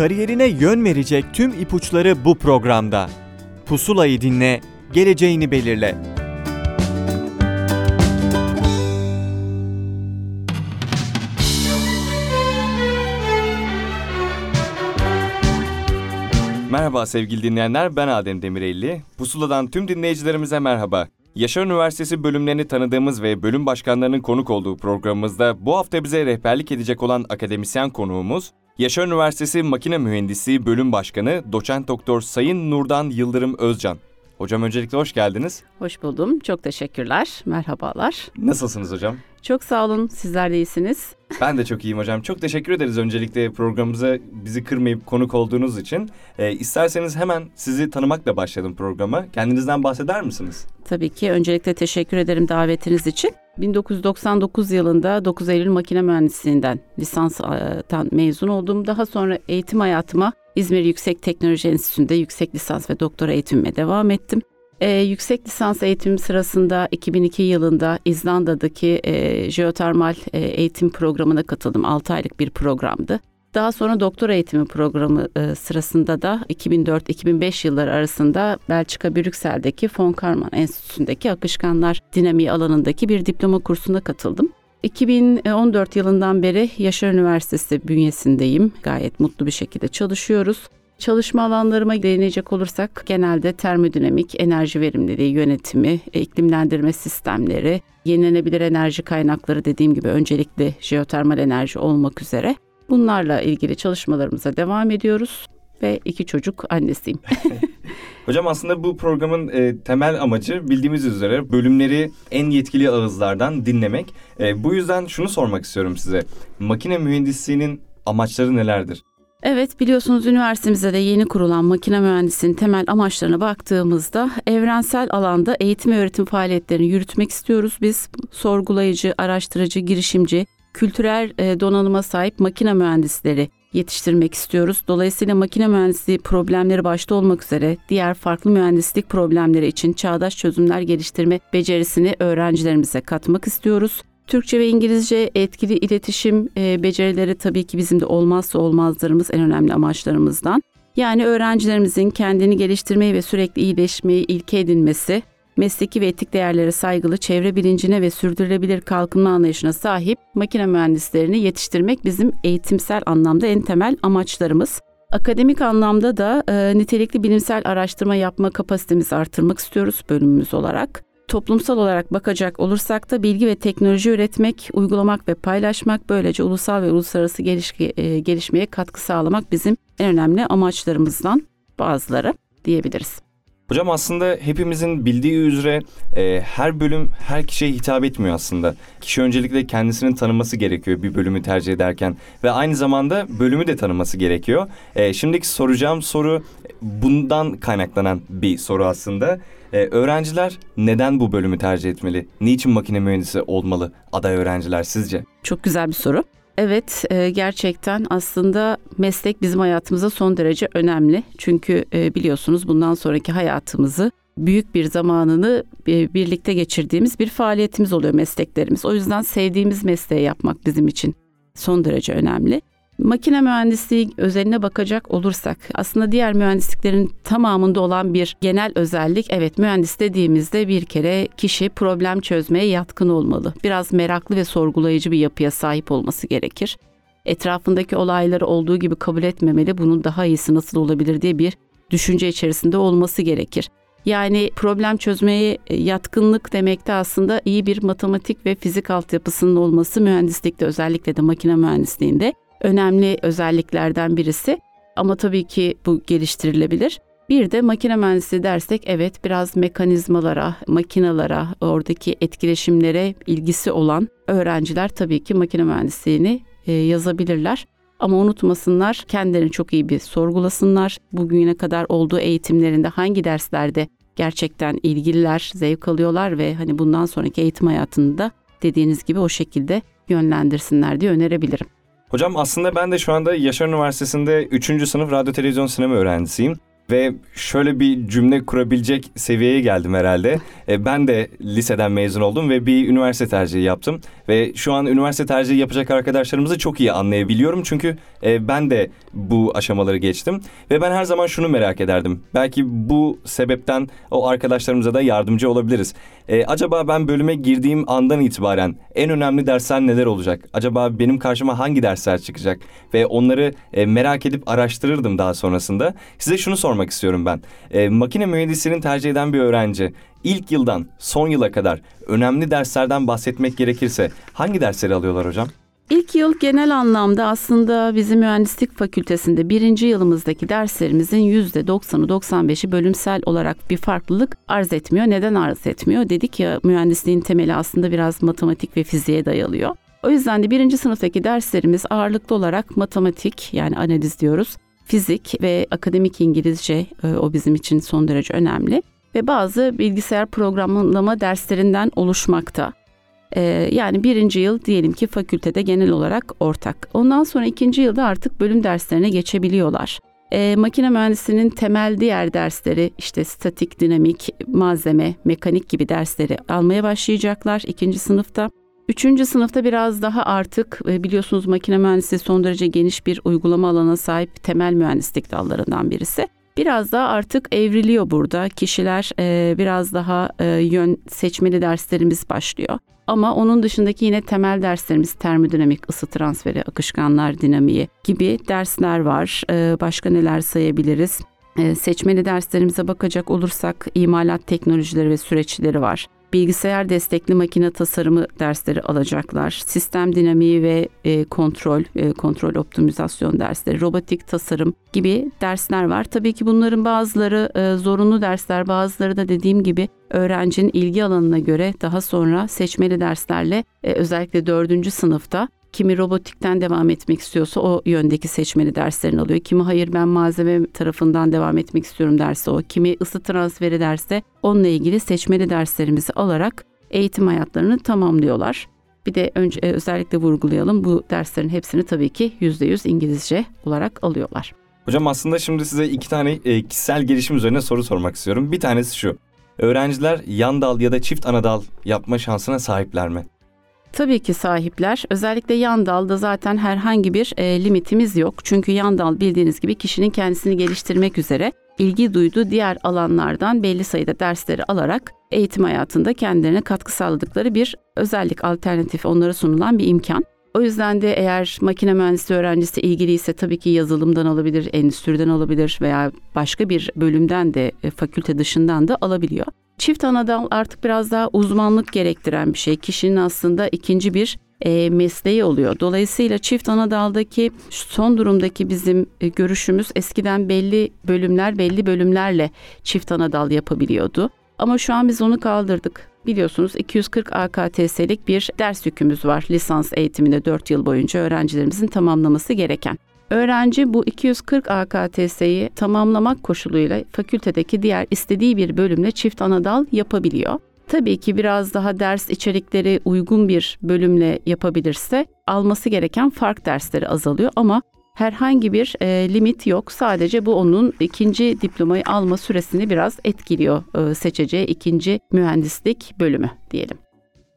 Kariyerine yön verecek tüm ipuçları bu programda. Pusulayı dinle, geleceğini belirle. Merhaba sevgili dinleyenler, ben Adem Demirelli. Pusula'dan tüm dinleyicilerimize merhaba. Yaşar Üniversitesi bölümlerini tanıdığımız ve bölüm başkanlarının konuk olduğu programımızda bu hafta bize rehberlik edecek olan akademisyen konuğumuz, Yaşar Üniversitesi Makine Mühendisliği Bölüm Başkanı Doçent Doktor Sayın Nurdan Yıldırım Özcan. Hocam öncelikle hoş geldiniz. Hoş buldum. Çok teşekkürler. Merhabalar. Nasılsınız hocam? Çok sağ olun. Sizler de iyisiniz. Ben de çok iyiyim hocam. Çok teşekkür ederiz öncelikle programımıza bizi kırmayıp konuk olduğunuz için. Ee, isterseniz hemen sizi tanımakla başlayalım programa. Kendinizden bahseder misiniz? Tabii ki. Öncelikle teşekkür ederim davetiniz için. 1999 yılında 9 Eylül Makine Mühendisliğinden lisanstan mezun oldum. Daha sonra eğitim hayatıma İzmir Yüksek Teknoloji Enstitüsü'nde yüksek lisans ve doktora eğitimime devam ettim. Ee, yüksek lisans eğitim sırasında 2002 yılında İzlanda'daki e, jeotermal e, eğitim programına katıldım. 6 aylık bir programdı. Daha sonra doktora eğitimi programı e, sırasında da 2004-2005 yılları arasında Belçika Brüksel'deki Von Karman Enstitüsü'ndeki akışkanlar dinamiği alanındaki bir diploma kursuna katıldım. 2014 yılından beri Yaşar Üniversitesi bünyesindeyim. Gayet mutlu bir şekilde çalışıyoruz. Çalışma alanlarıma değinecek olursak genelde termodinamik, enerji verimliliği yönetimi, iklimlendirme sistemleri, yenilenebilir enerji kaynakları dediğim gibi öncelikli jeotermal enerji olmak üzere bunlarla ilgili çalışmalarımıza devam ediyoruz ve iki çocuk annesiyim. Hocam aslında bu programın e, temel amacı bildiğimiz üzere bölümleri en yetkili ağızlardan dinlemek. E, bu yüzden şunu sormak istiyorum size. Makine mühendisliğinin amaçları nelerdir? Evet biliyorsunuz üniversitemizde de yeni kurulan makine mühendisliğinin temel amaçlarına baktığımızda evrensel alanda eğitim ve öğretim faaliyetlerini yürütmek istiyoruz. Biz sorgulayıcı, araştırıcı, girişimci, kültürel e, donanıma sahip makine mühendisleri yetiştirmek istiyoruz. Dolayısıyla makine mühendisliği problemleri başta olmak üzere diğer farklı mühendislik problemleri için çağdaş çözümler geliştirme becerisini öğrencilerimize katmak istiyoruz. Türkçe ve İngilizce etkili iletişim e, becerileri tabii ki bizim de olmazsa olmazlarımız en önemli amaçlarımızdan. Yani öğrencilerimizin kendini geliştirmeyi ve sürekli iyileşmeyi ilke edinmesi, mesleki ve etik değerlere saygılı, çevre bilincine ve sürdürülebilir kalkınma anlayışına sahip makine mühendislerini yetiştirmek bizim eğitimsel anlamda en temel amaçlarımız. Akademik anlamda da e, nitelikli bilimsel araştırma yapma kapasitemizi artırmak istiyoruz bölümümüz olarak. Toplumsal olarak bakacak olursak da bilgi ve teknoloji üretmek, uygulamak ve paylaşmak böylece ulusal ve uluslararası geliş, e, gelişmeye katkı sağlamak bizim en önemli amaçlarımızdan bazıları diyebiliriz. Hocam aslında hepimizin bildiği üzere e, her bölüm her kişiye hitap etmiyor aslında. Kişi öncelikle kendisinin tanıması gerekiyor bir bölümü tercih ederken ve aynı zamanda bölümü de tanıması gerekiyor. E, şimdiki soracağım soru bundan kaynaklanan bir soru aslında. E, öğrenciler neden bu bölümü tercih etmeli? Niçin makine mühendisi olmalı aday öğrenciler sizce? Çok güzel bir soru. Evet e, gerçekten aslında meslek bizim hayatımıza son derece önemli. Çünkü e, biliyorsunuz bundan sonraki hayatımızı büyük bir zamanını e, birlikte geçirdiğimiz bir faaliyetimiz oluyor mesleklerimiz. O yüzden sevdiğimiz mesleği yapmak bizim için son derece önemli. Makine mühendisliği özeline bakacak olursak aslında diğer mühendisliklerin tamamında olan bir genel özellik evet mühendis dediğimizde bir kere kişi problem çözmeye yatkın olmalı. Biraz meraklı ve sorgulayıcı bir yapıya sahip olması gerekir. Etrafındaki olayları olduğu gibi kabul etmemeli. Bunun daha iyisi nasıl olabilir diye bir düşünce içerisinde olması gerekir. Yani problem çözmeye yatkınlık demekte aslında iyi bir matematik ve fizik altyapısının olması mühendislikte özellikle de makine mühendisliğinde önemli özelliklerden birisi. Ama tabii ki bu geliştirilebilir. Bir de makine mühendisliği dersek evet biraz mekanizmalara, makinalara, oradaki etkileşimlere ilgisi olan öğrenciler tabii ki makine mühendisliğini e, yazabilirler. Ama unutmasınlar kendilerini çok iyi bir sorgulasınlar. Bugüne kadar olduğu eğitimlerinde hangi derslerde gerçekten ilgililer, zevk alıyorlar ve hani bundan sonraki eğitim hayatında dediğiniz gibi o şekilde yönlendirsinler diye önerebilirim. Hocam aslında ben de şu anda Yaşar Üniversitesi'nde 3. sınıf radyo televizyon sinema öğrencisiyim. ve şöyle bir cümle kurabilecek seviyeye geldim herhalde. E, ben de liseden mezun oldum ve bir üniversite tercihi yaptım. Ve şu an üniversite tercihi yapacak arkadaşlarımızı çok iyi anlayabiliyorum. Çünkü e, ben de bu aşamaları geçtim. Ve ben her zaman şunu merak ederdim. Belki bu sebepten o arkadaşlarımıza da yardımcı olabiliriz. E, acaba ben bölüme girdiğim andan itibaren en önemli dersler neler olacak? Acaba benim karşıma hangi dersler çıkacak? Ve onları e, merak edip araştırırdım daha sonrasında. Size şunu sormak istiyorum ben. E, makine mühendisliğini tercih eden bir öğrenci ilk yıldan son yıla kadar önemli derslerden bahsetmek gerekirse hangi dersleri alıyorlar hocam? İlk yıl genel anlamda aslında bizim mühendislik fakültesinde birinci yılımızdaki derslerimizin yüzde 90'ı 95'i bölümsel olarak bir farklılık arz etmiyor. Neden arz etmiyor? Dedik ya mühendisliğin temeli aslında biraz matematik ve fiziğe dayalıyor. O yüzden de birinci sınıftaki derslerimiz ağırlıklı olarak matematik yani analiz diyoruz. Fizik ve akademik İngilizce e, o bizim için son derece önemli ve bazı bilgisayar programlama derslerinden oluşmakta. Ee, yani birinci yıl diyelim ki fakültede genel olarak ortak. Ondan sonra ikinci yılda artık bölüm derslerine geçebiliyorlar. Ee, makine mühendisinin temel diğer dersleri işte statik, dinamik, malzeme, mekanik gibi dersleri almaya başlayacaklar ikinci sınıfta. Üçüncü sınıfta biraz daha artık e, biliyorsunuz makine mühendisliği son derece geniş bir uygulama alana sahip temel mühendislik dallarından birisi. Biraz daha artık evriliyor burada. Kişiler e, biraz daha e, yön seçmeli derslerimiz başlıyor. Ama onun dışındaki yine temel derslerimiz termodinamik, ısı transferi, akışkanlar dinamiği gibi dersler var. E, başka neler sayabiliriz? E, seçmeli derslerimize bakacak olursak imalat teknolojileri ve süreçleri var bilgisayar destekli makine tasarımı dersleri alacaklar. Sistem dinamiği ve e, kontrol, e, kontrol optimizasyon dersleri, robotik tasarım gibi dersler var. Tabii ki bunların bazıları e, zorunlu dersler, bazıları da dediğim gibi öğrencinin ilgi alanına göre daha sonra seçmeli derslerle e, özellikle dördüncü sınıfta Kimi robotikten devam etmek istiyorsa o yöndeki seçmeli derslerini alıyor. Kimi hayır ben malzeme tarafından devam etmek istiyorum derse o. Kimi ısı transferi derse onunla ilgili seçmeli derslerimizi alarak eğitim hayatlarını tamamlıyorlar. Bir de önce e, özellikle vurgulayalım bu derslerin hepsini tabii ki %100 İngilizce olarak alıyorlar. Hocam aslında şimdi size iki tane e, kişisel gelişim üzerine soru sormak istiyorum. Bir tanesi şu. Öğrenciler yan dal ya da çift ana dal yapma şansına sahipler mi? Tabii ki sahipler. Özellikle yan dalda zaten herhangi bir e, limitimiz yok. Çünkü yan dal bildiğiniz gibi kişinin kendisini geliştirmek üzere ilgi duyduğu diğer alanlardan belli sayıda dersleri alarak eğitim hayatında kendilerine katkı sağladıkları bir özellik, alternatif onlara sunulan bir imkan. O yüzden de eğer makine mühendisliği öğrencisi ilgiliyse tabii ki yazılımdan alabilir, endüstriden alabilir veya başka bir bölümden de e, fakülte dışından da alabiliyor. Çift anadal artık biraz daha uzmanlık gerektiren bir şey. Kişinin aslında ikinci bir e, mesleği oluyor. Dolayısıyla çift anadaldaki son durumdaki bizim e, görüşümüz eskiden belli bölümler belli bölümlerle çift anadal yapabiliyordu. Ama şu an biz onu kaldırdık. Biliyorsunuz 240 AKTS'lik bir ders yükümüz var lisans eğitiminde 4 yıl boyunca öğrencilerimizin tamamlaması gereken. Öğrenci bu 240 AKTS'yi tamamlamak koşuluyla fakültedeki diğer istediği bir bölümle çift anadal yapabiliyor. Tabii ki biraz daha ders içerikleri uygun bir bölümle yapabilirse alması gereken fark dersleri azalıyor ama herhangi bir e, limit yok. Sadece bu onun ikinci diplomayı alma süresini biraz etkiliyor e, seçeceği ikinci mühendislik bölümü diyelim.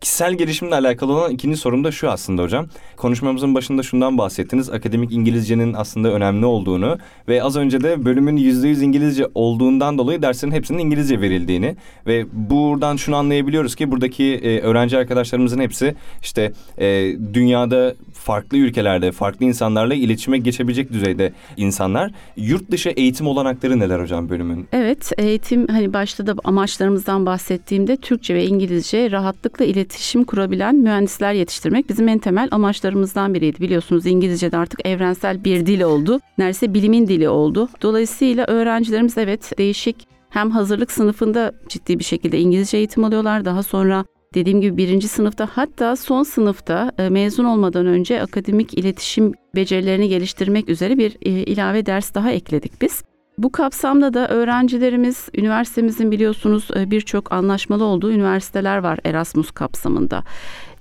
Kişisel gelişimle alakalı olan ikinci sorum da şu aslında hocam. Konuşmamızın başında şundan bahsettiniz. Akademik İngilizcenin aslında önemli olduğunu ve az önce de bölümün %100 İngilizce olduğundan dolayı derslerin hepsinin İngilizce verildiğini ve buradan şunu anlayabiliyoruz ki buradaki e, öğrenci arkadaşlarımızın hepsi işte e, dünyada farklı ülkelerde farklı insanlarla iletişime geçebilecek düzeyde insanlar. Yurt dışı eğitim olanakları neler hocam bölümün? Evet eğitim hani başta da amaçlarımızdan bahsettiğimde Türkçe ve İngilizce rahatlıkla iletişim iletişim kurabilen mühendisler yetiştirmek bizim en temel amaçlarımızdan biriydi. Biliyorsunuz İngilizce de artık evrensel bir dil oldu. Neredeyse bilimin dili oldu. Dolayısıyla öğrencilerimiz evet değişik hem hazırlık sınıfında ciddi bir şekilde İngilizce eğitim alıyorlar. Daha sonra dediğim gibi birinci sınıfta hatta son sınıfta e, mezun olmadan önce akademik iletişim becerilerini geliştirmek üzere bir e, ilave ders daha ekledik biz. Bu kapsamda da öğrencilerimiz üniversitemizin biliyorsunuz e, birçok anlaşmalı olduğu üniversiteler var Erasmus kapsamında.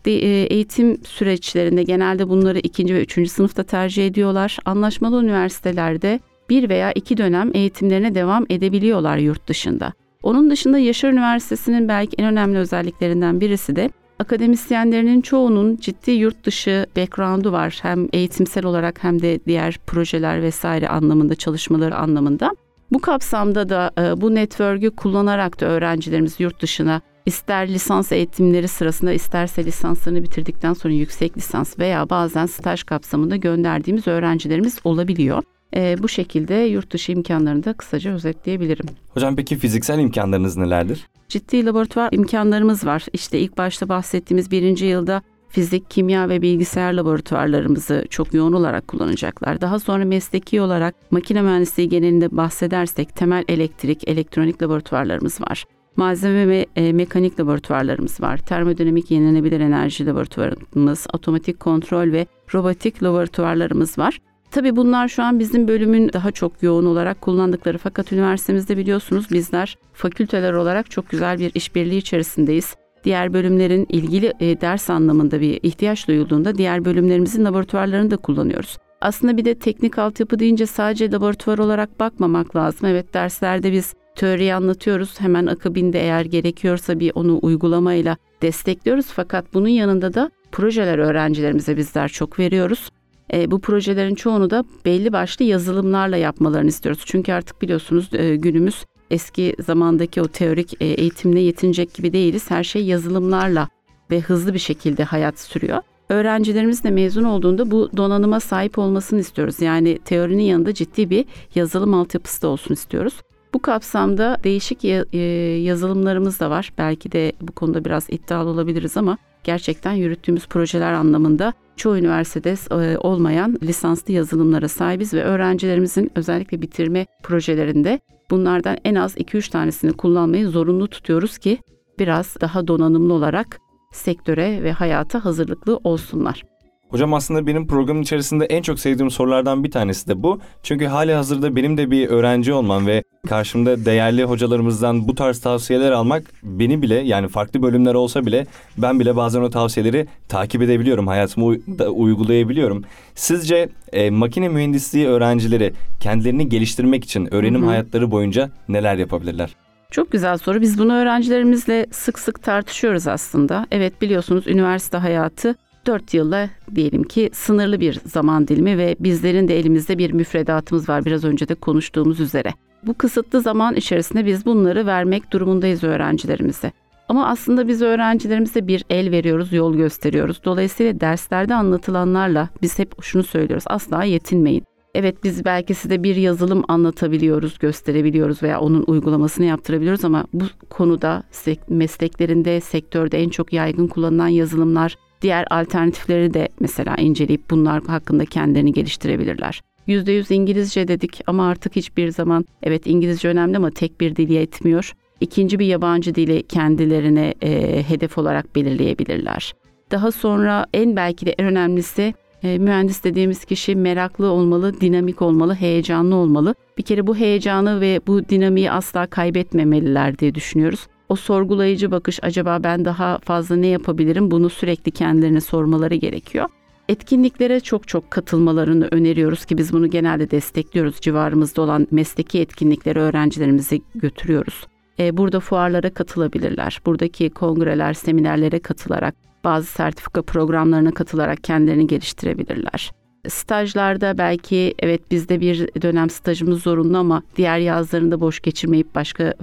E, eğitim süreçlerinde genelde bunları ikinci ve üçüncü sınıfta tercih ediyorlar. Anlaşmalı üniversitelerde bir veya iki dönem eğitimlerine devam edebiliyorlar yurt dışında. Onun dışında Yaşar Üniversitesi'nin belki en önemli özelliklerinden birisi de akademisyenlerinin çoğunun ciddi yurt dışı background'u var. Hem eğitimsel olarak hem de diğer projeler vesaire anlamında, çalışmaları anlamında. Bu kapsamda da e, bu network'ü kullanarak da öğrencilerimiz yurt dışına ister lisans eğitimleri sırasında isterse lisanslarını bitirdikten sonra yüksek lisans veya bazen staj kapsamında gönderdiğimiz öğrencilerimiz olabiliyor. E, bu şekilde yurt dışı imkanlarını da kısaca özetleyebilirim. Hocam peki fiziksel imkanlarınız nelerdir? Ciddi laboratuvar imkanlarımız var. İşte ilk başta bahsettiğimiz birinci yılda fizik, kimya ve bilgisayar laboratuvarlarımızı çok yoğun olarak kullanacaklar. Daha sonra mesleki olarak makine mühendisliği genelinde bahsedersek temel elektrik, elektronik laboratuvarlarımız var. Malzeme ve e, mekanik laboratuvarlarımız var. Termodinamik yenilenebilir enerji laboratuvarımız, otomatik kontrol ve robotik laboratuvarlarımız var. Tabii bunlar şu an bizim bölümün daha çok yoğun olarak kullandıkları fakat üniversitemizde biliyorsunuz bizler fakülteler olarak çok güzel bir işbirliği içerisindeyiz. Diğer bölümlerin ilgili e, ders anlamında bir ihtiyaç duyulduğunda diğer bölümlerimizin laboratuvarlarını da kullanıyoruz. Aslında bir de teknik altyapı deyince sadece laboratuvar olarak bakmamak lazım. Evet derslerde biz teoriyi anlatıyoruz. Hemen akabinde eğer gerekiyorsa bir onu uygulamayla destekliyoruz. Fakat bunun yanında da projeler öğrencilerimize bizler çok veriyoruz. E, bu projelerin çoğunu da belli başlı yazılımlarla yapmalarını istiyoruz. Çünkü artık biliyorsunuz e, günümüz eski zamandaki o teorik e, eğitimle yetinecek gibi değiliz. Her şey yazılımlarla ve hızlı bir şekilde hayat sürüyor. Öğrencilerimiz de mezun olduğunda bu donanıma sahip olmasını istiyoruz. Yani teorinin yanında ciddi bir yazılım altyapısı da olsun istiyoruz. Bu kapsamda değişik e, yazılımlarımız da var. Belki de bu konuda biraz iddialı olabiliriz ama gerçekten yürüttüğümüz projeler anlamında çoğu üniversitede e, olmayan lisanslı yazılımlara sahibiz ve öğrencilerimizin özellikle bitirme projelerinde bunlardan en az 2-3 tanesini kullanmayı zorunlu tutuyoruz ki biraz daha donanımlı olarak sektöre ve hayata hazırlıklı olsunlar. Hocam aslında benim programın içerisinde en çok sevdiğim sorulardan bir tanesi de bu. Çünkü hali hazırda benim de bir öğrenci olmam ve karşımda değerli hocalarımızdan bu tarz tavsiyeler almak beni bile yani farklı bölümler olsa bile ben bile bazen o tavsiyeleri takip edebiliyorum. Hayatıma da uygulayabiliyorum. Sizce e, makine mühendisliği öğrencileri kendilerini geliştirmek için öğrenim hı hı. hayatları boyunca neler yapabilirler? Çok güzel soru. Biz bunu öğrencilerimizle sık sık tartışıyoruz aslında. Evet biliyorsunuz üniversite hayatı 4 yılla diyelim ki sınırlı bir zaman dilimi ve bizlerin de elimizde bir müfredatımız var biraz önce de konuştuğumuz üzere. Bu kısıtlı zaman içerisinde biz bunları vermek durumundayız öğrencilerimize. Ama aslında biz öğrencilerimize bir el veriyoruz, yol gösteriyoruz. Dolayısıyla derslerde anlatılanlarla biz hep şunu söylüyoruz. Asla yetinmeyin. Evet biz belki size bir yazılım anlatabiliyoruz, gösterebiliyoruz veya onun uygulamasını yaptırabiliyoruz ama bu konuda mesleklerinde, sektörde en çok yaygın kullanılan yazılımlar Diğer alternatifleri de mesela inceleyip bunlar hakkında kendilerini geliştirebilirler. %100 İngilizce dedik ama artık hiçbir zaman evet İngilizce önemli ama tek bir dil yetmiyor. İkinci bir yabancı dili kendilerine e, hedef olarak belirleyebilirler. Daha sonra en belki de en önemlisi e, mühendis dediğimiz kişi meraklı olmalı, dinamik olmalı, heyecanlı olmalı. Bir kere bu heyecanı ve bu dinamiği asla kaybetmemeliler diye düşünüyoruz o sorgulayıcı bakış acaba ben daha fazla ne yapabilirim bunu sürekli kendilerine sormaları gerekiyor. Etkinliklere çok çok katılmalarını öneriyoruz ki biz bunu genelde destekliyoruz. Civarımızda olan mesleki etkinlikleri öğrencilerimizi götürüyoruz. E, burada fuarlara katılabilirler. Buradaki kongreler, seminerlere katılarak, bazı sertifika programlarına katılarak kendilerini geliştirebilirler. Stajlarda belki evet bizde bir dönem stajımız zorunlu ama diğer yazlarında boş geçirmeyip başka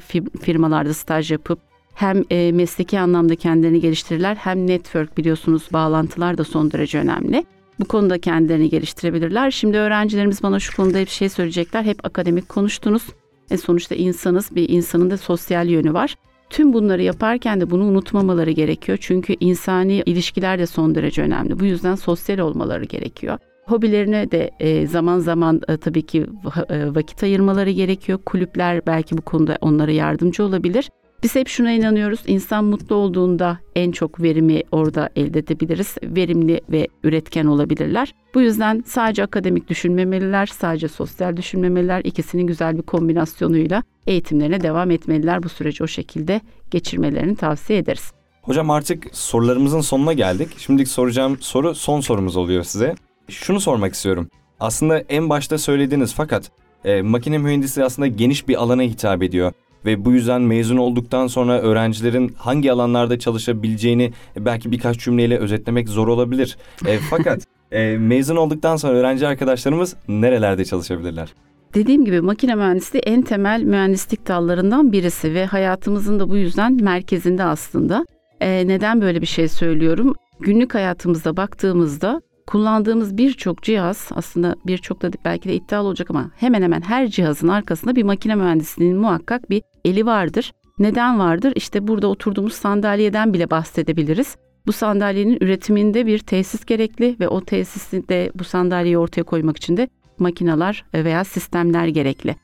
firmalarda staj yapıp hem e, mesleki anlamda kendilerini geliştirirler hem network biliyorsunuz bağlantılar da son derece önemli. Bu konuda kendilerini geliştirebilirler. Şimdi öğrencilerimiz bana şu konuda hep şey söyleyecekler. Hep akademik konuştunuz. E sonuçta insanız. Bir insanın da sosyal yönü var. Tüm bunları yaparken de bunu unutmamaları gerekiyor. Çünkü insani ilişkiler de son derece önemli. Bu yüzden sosyal olmaları gerekiyor. Hobilerine de e, zaman zaman e, tabii ki e, vakit ayırmaları gerekiyor. Kulüpler belki bu konuda onlara yardımcı olabilir. Biz hep şuna inanıyoruz. İnsan mutlu olduğunda en çok verimi orada elde edebiliriz. Verimli ve üretken olabilirler. Bu yüzden sadece akademik düşünmemeliler, sadece sosyal düşünmemeliler. İkisinin güzel bir kombinasyonuyla eğitimlerine devam etmeliler. Bu süreci o şekilde geçirmelerini tavsiye ederiz. Hocam artık sorularımızın sonuna geldik. Şimdiki soracağım soru son sorumuz oluyor size şunu sormak istiyorum. Aslında en başta söylediğiniz fakat E, makine mühendisliği aslında geniş bir alana hitap ediyor ve bu yüzden mezun olduktan sonra öğrencilerin hangi alanlarda çalışabileceğini belki birkaç cümleyle özetlemek zor olabilir. E, fakat e, mezun olduktan sonra öğrenci arkadaşlarımız nerelerde çalışabilirler? Dediğim gibi makine mühendisliği en temel mühendislik dallarından birisi ve hayatımızın da bu yüzden merkezinde aslında. E, neden böyle bir şey söylüyorum? Günlük hayatımızda baktığımızda kullandığımız birçok cihaz aslında birçok da belki de iddialı olacak ama hemen hemen her cihazın arkasında bir makine mühendisliğinin muhakkak bir eli vardır. Neden vardır? İşte burada oturduğumuz sandalyeden bile bahsedebiliriz. Bu sandalyenin üretiminde bir tesis gerekli ve o tesisinde bu sandalyeyi ortaya koymak için de makineler veya sistemler gerekli.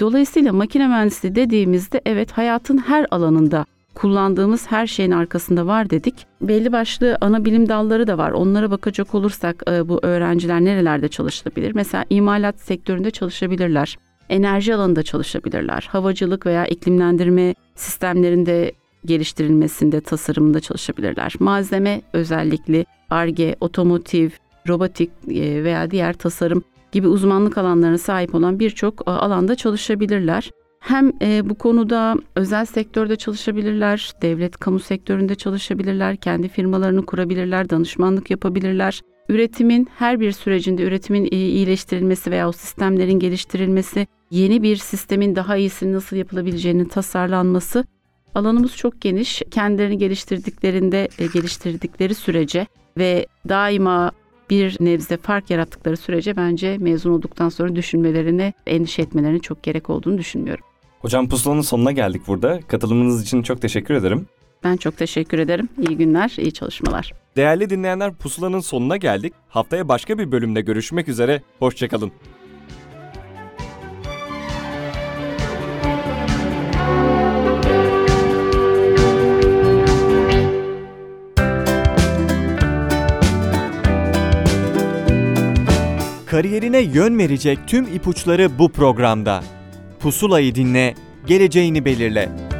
Dolayısıyla makine mühendisliği dediğimizde evet hayatın her alanında kullandığımız her şeyin arkasında var dedik. Belli başlı ana bilim dalları da var. Onlara bakacak olursak e, bu öğrenciler nerelerde çalışabilir? Mesela imalat sektöründe çalışabilirler. Enerji alanında çalışabilirler. Havacılık veya iklimlendirme sistemlerinde geliştirilmesinde, tasarımında çalışabilirler. Malzeme özellikli, ARGE, otomotiv, robotik e, veya diğer tasarım gibi uzmanlık alanlarına sahip olan birçok e, alanda çalışabilirler. Hem e, bu konuda özel sektörde çalışabilirler, devlet kamu sektöründe çalışabilirler, kendi firmalarını kurabilirler, danışmanlık yapabilirler. Üretimin her bir sürecinde üretimin iyileştirilmesi veya o sistemlerin geliştirilmesi, yeni bir sistemin daha iyisini nasıl yapılabileceğinin tasarlanması alanımız çok geniş. Kendilerini geliştirdiklerinde e, geliştirdikleri sürece ve daima bir nebze fark yarattıkları sürece bence mezun olduktan sonra düşünmelerine, endişe etmelerine çok gerek olduğunu düşünmüyorum. Hocam pusulanın sonuna geldik burada. Katılımınız için çok teşekkür ederim. Ben çok teşekkür ederim. İyi günler, iyi çalışmalar. Değerli dinleyenler pusulanın sonuna geldik. Haftaya başka bir bölümde görüşmek üzere. Hoşçakalın. Kariyerine yön verecek tüm ipuçları bu programda. Pusulayı dinle, geleceğini belirle.